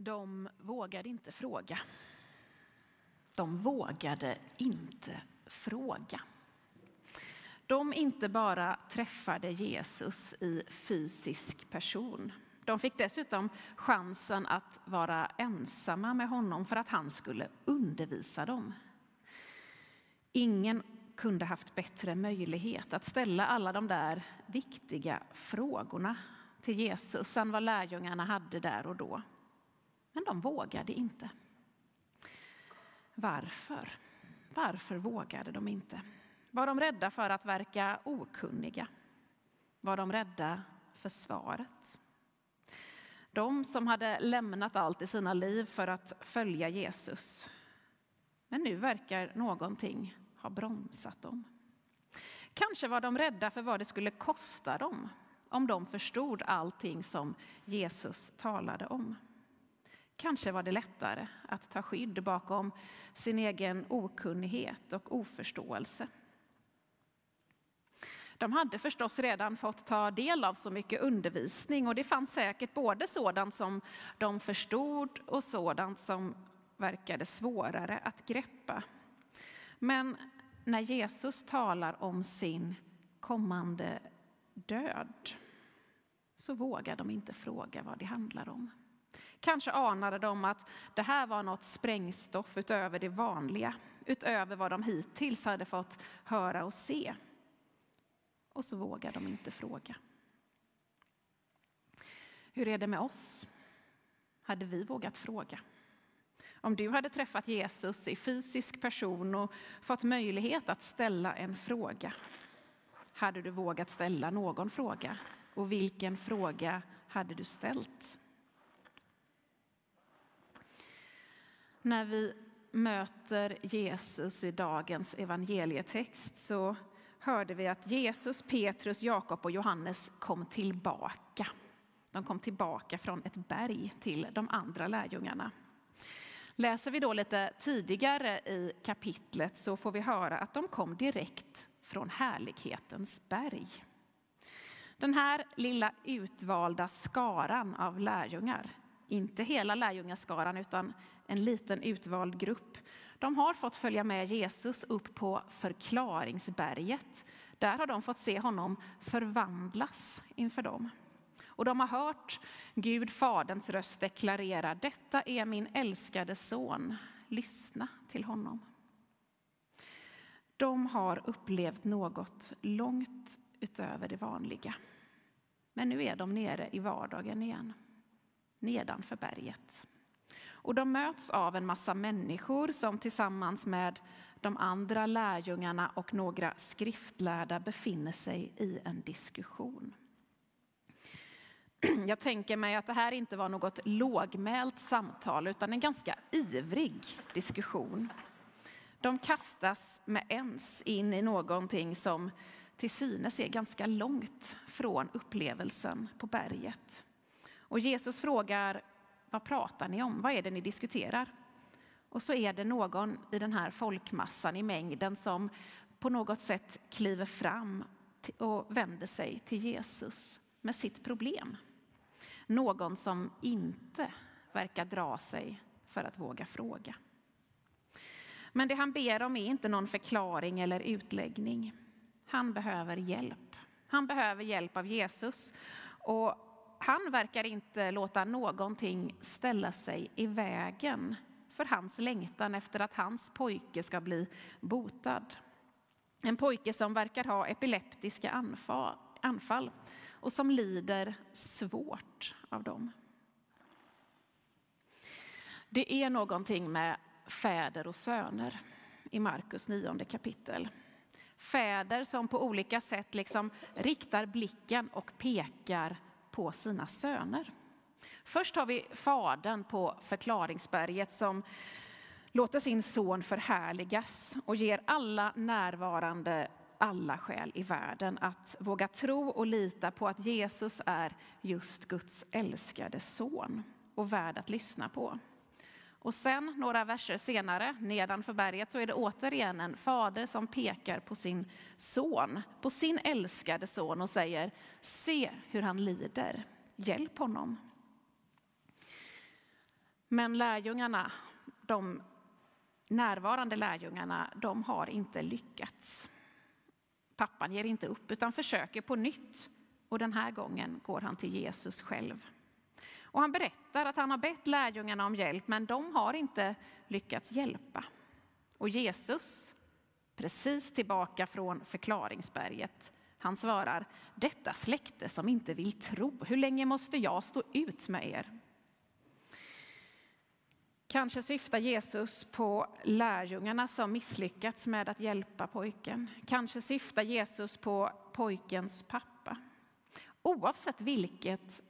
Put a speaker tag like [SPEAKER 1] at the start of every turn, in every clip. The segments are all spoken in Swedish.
[SPEAKER 1] De vågade inte fråga. De vågade inte fråga. De inte bara träffade Jesus i fysisk person. De fick dessutom chansen att vara ensamma med honom för att han skulle undervisa dem. Ingen kunde haft bättre möjlighet att ställa alla de där viktiga frågorna till Jesus än vad lärjungarna hade där och då. Men de vågade inte. Varför? Varför vågade de inte? Var de rädda för att verka okunniga? Var de rädda för svaret? De som hade lämnat allt i sina liv för att följa Jesus. Men nu verkar någonting ha bromsat dem. Kanske var de rädda för vad det skulle kosta dem om de förstod allting som Jesus talade om. Kanske var det lättare att ta skydd bakom sin egen okunnighet och oförståelse. De hade förstås redan fått ta del av så mycket undervisning och det fanns säkert både sådant som de förstod och sådant som verkade svårare att greppa. Men när Jesus talar om sin kommande död så vågar de inte fråga vad det handlar om. Kanske anade de att det här var något sprängstoff utöver det vanliga, utöver vad de hittills hade fått höra och se. Och så vågar de inte fråga. Hur är det med oss? Hade vi vågat fråga? Om du hade träffat Jesus i fysisk person och fått möjlighet att ställa en fråga, hade du vågat ställa någon fråga? Och vilken fråga hade du ställt? När vi möter Jesus i dagens evangelietext så hörde vi att Jesus, Petrus, Jakob och Johannes kom tillbaka. De kom tillbaka från ett berg till de andra lärjungarna. Läser vi då lite tidigare i kapitlet så får vi höra att de kom direkt från härlighetens berg. Den här lilla utvalda skaran av lärjungar, inte hela lärjungaskaran utan en liten utvald grupp, de har fått följa med Jesus upp på förklaringsberget. Där har de fått se honom förvandlas inför dem. Och de har hört Gud, Faderns röst deklarera, detta är min älskade son, lyssna till honom. De har upplevt något långt utöver det vanliga. Men nu är de nere i vardagen igen, nedanför berget. Och de möts av en massa människor som tillsammans med de andra lärjungarna och några skriftlärda befinner sig i en diskussion. Jag tänker mig att det här inte var något lågmält samtal utan en ganska ivrig diskussion. De kastas med ens in i någonting som till synes är ganska långt från upplevelsen på berget. Och Jesus frågar, vad pratar ni om? Vad är det ni diskuterar? Och så är det någon i den här folkmassan i mängden som på något sätt kliver fram och vänder sig till Jesus med sitt problem. Någon som inte verkar dra sig för att våga fråga. Men det han ber om är inte någon förklaring eller utläggning. Han behöver hjälp. Han behöver hjälp av Jesus. Och han verkar inte låta någonting ställa sig i vägen för hans längtan efter att hans pojke ska bli botad. En pojke som verkar ha epileptiska anfall och som lider svårt av dem. Det är någonting med fäder och söner i Markus nionde kapitel. Fäder som på olika sätt liksom riktar blicken och pekar på sina söner. Först har vi fadern på förklaringsberget som låter sin son förhärligas och ger alla närvarande alla skäl i världen att våga tro och lita på att Jesus är just Guds älskade son och värd att lyssna på. Och sen några verser senare, nedanför berget, så är det återigen en fader som pekar på sin son, på sin älskade son och säger se hur han lider, hjälp honom. Men lärjungarna, de närvarande lärjungarna, de har inte lyckats. Pappan ger inte upp utan försöker på nytt och den här gången går han till Jesus själv. Och han berättar att han har bett lärjungarna om hjälp men de har inte lyckats hjälpa. Och Jesus, precis tillbaka från förklaringsberget, han svarar, detta släkte som inte vill tro, hur länge måste jag stå ut med er? Kanske syftar Jesus på lärjungarna som misslyckats med att hjälpa pojken. Kanske syftar Jesus på pojkens pappa. Oavsett vilket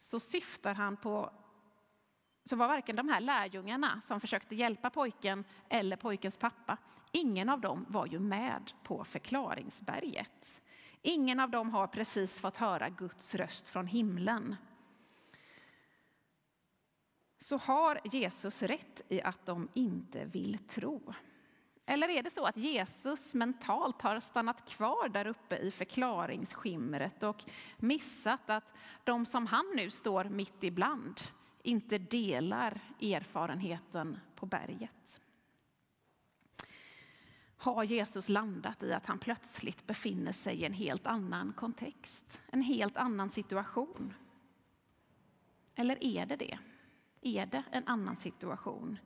[SPEAKER 1] så syftar han på så var varken de här lärjungarna som försökte hjälpa pojken eller pojkens pappa, ingen av dem var ju med på förklaringsberget. Ingen av dem har precis fått höra Guds röst från himlen. Så har Jesus rätt i att de inte vill tro? Eller är det så att Jesus mentalt har stannat kvar där uppe i förklaringsskimret och missat att de som han nu står mitt ibland inte delar erfarenheten på berget? Har Jesus landat i att han plötsligt befinner sig i en helt annan kontext, en helt annan situation? Eller är det det? Är det en annan situation?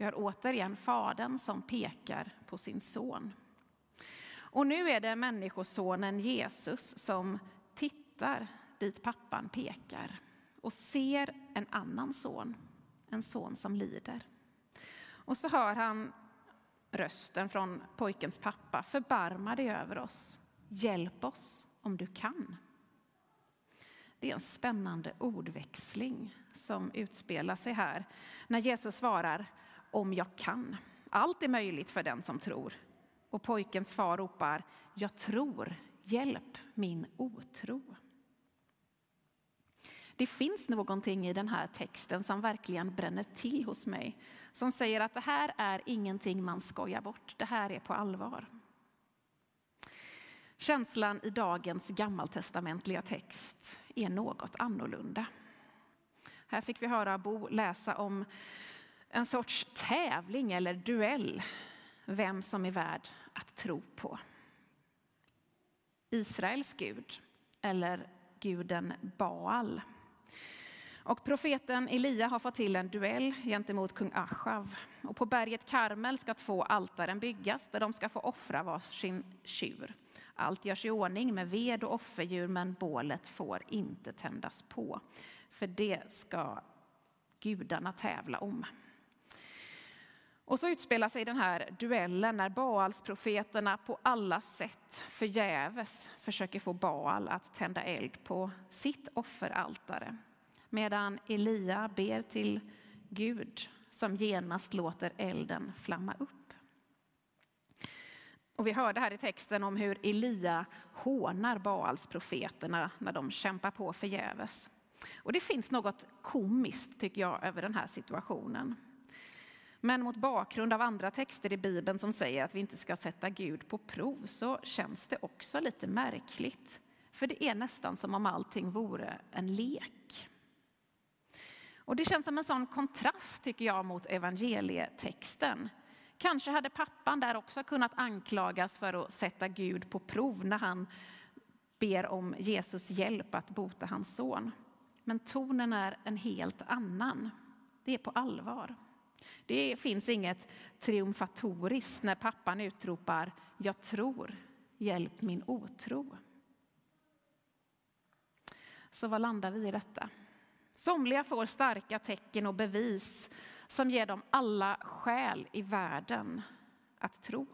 [SPEAKER 1] Vi har återigen Fadern som pekar på sin son. Och nu är det Människosonen Jesus som tittar dit pappan pekar och ser en annan son, en son som lider. Och så hör han rösten från pojkens pappa. Förbarma dig över oss. Hjälp oss om du kan. Det är en spännande ordväxling som utspelar sig här när Jesus svarar om jag kan. Allt är möjligt för den som tror. Och pojkens far ropar, jag tror, hjälp min otro. Det finns någonting i den här texten som verkligen bränner till hos mig. Som säger att det här är ingenting man skojar bort, det här är på allvar. Känslan i dagens gammaltestamentliga text är något annorlunda. Här fick vi höra Bo läsa om en sorts tävling eller duell, vem som är värd att tro på. Israels gud eller guden Baal. Och profeten Elia har fått till en duell gentemot kung Ashav. Och på berget Karmel ska två altaren byggas där de ska få offra varsin tjur. Allt görs i ordning med ved och offerdjur men bålet får inte tändas på. För det ska gudarna tävla om. Och så utspelar sig den här duellen när Baals-profeterna på alla sätt förgäves försöker få Baal att tända eld på sitt offeraltare. Medan Elia ber till Gud som genast låter elden flamma upp. Och vi hörde här i texten om hur Elia hånar Baals-profeterna när de kämpar på förgäves. Och det finns något komiskt tycker jag över den här situationen. Men mot bakgrund av andra texter i Bibeln som säger att vi inte ska sätta Gud på prov så känns det också lite märkligt. För det är nästan som om allting vore en lek. Och det känns som en sån kontrast tycker jag mot evangelietexten. Kanske hade pappan där också kunnat anklagas för att sätta Gud på prov när han ber om Jesus hjälp att bota hans son. Men tonen är en helt annan. Det är på allvar. Det finns inget triumfatoriskt när pappan utropar Jag tror, hjälp min otro. Så vad landar vi i detta? Somliga får starka tecken och bevis som ger dem alla skäl i världen att tro.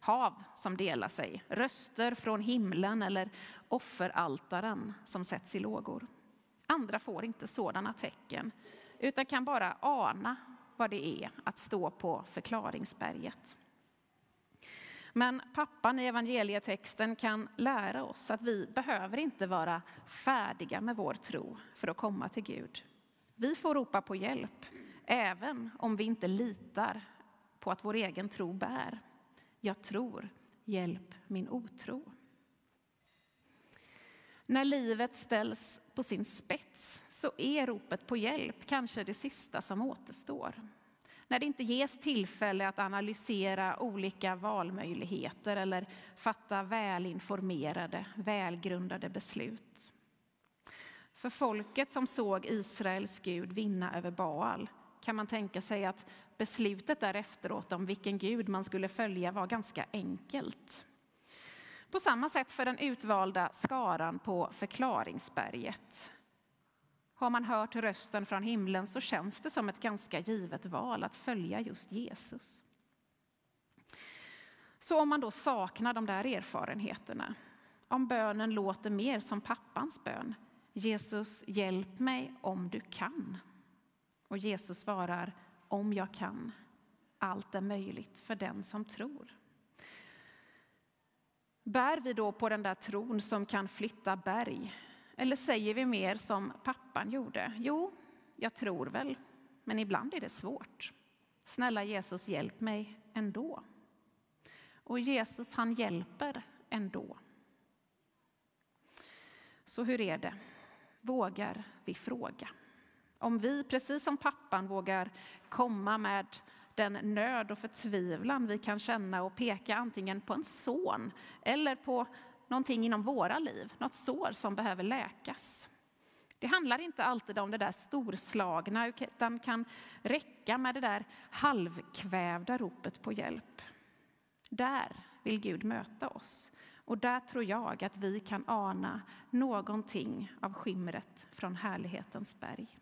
[SPEAKER 1] Hav som delar sig, röster från himlen eller offeraltaren som sätts i lågor. Andra får inte sådana tecken utan kan bara ana vad det är att stå på förklaringsberget. Men pappan i evangelietexten kan lära oss att vi behöver inte vara färdiga med vår tro för att komma till Gud. Vi får ropa på hjälp, även om vi inte litar på att vår egen tro bär. Jag tror, hjälp min otro. När livet ställs på sin spets så är ropet på hjälp kanske det sista som återstår. När det inte ges tillfälle att analysera olika valmöjligheter eller fatta välinformerade, välgrundade beslut. För folket som såg Israels Gud vinna över Baal kan man tänka sig att beslutet därefteråt om vilken Gud man skulle följa var ganska enkelt. På samma sätt för den utvalda skaran på förklaringsberget. Har man hört rösten från himlen så känns det som ett ganska givet val att följa just Jesus. Så om man då saknar de där erfarenheterna, om bönen låter mer som pappans bön, Jesus hjälp mig om du kan. Och Jesus svarar, om jag kan. Allt är möjligt för den som tror. Bär vi då på den där tron som kan flytta berg? Eller säger vi mer som pappan gjorde? Jo, jag tror väl, men ibland är det svårt. Snälla Jesus, hjälp mig ändå. Och Jesus, han hjälper ändå. Så hur är det? Vågar vi fråga? Om vi, precis som pappan, vågar komma med den nöd och förtvivlan vi kan känna och peka antingen på en son eller på någonting inom våra liv, något sår som behöver läkas. Det handlar inte alltid om det där storslagna, utan kan räcka med det där halvkvävda ropet på hjälp. Där vill Gud möta oss. Och där tror jag att vi kan ana någonting av skimret från härlighetens berg.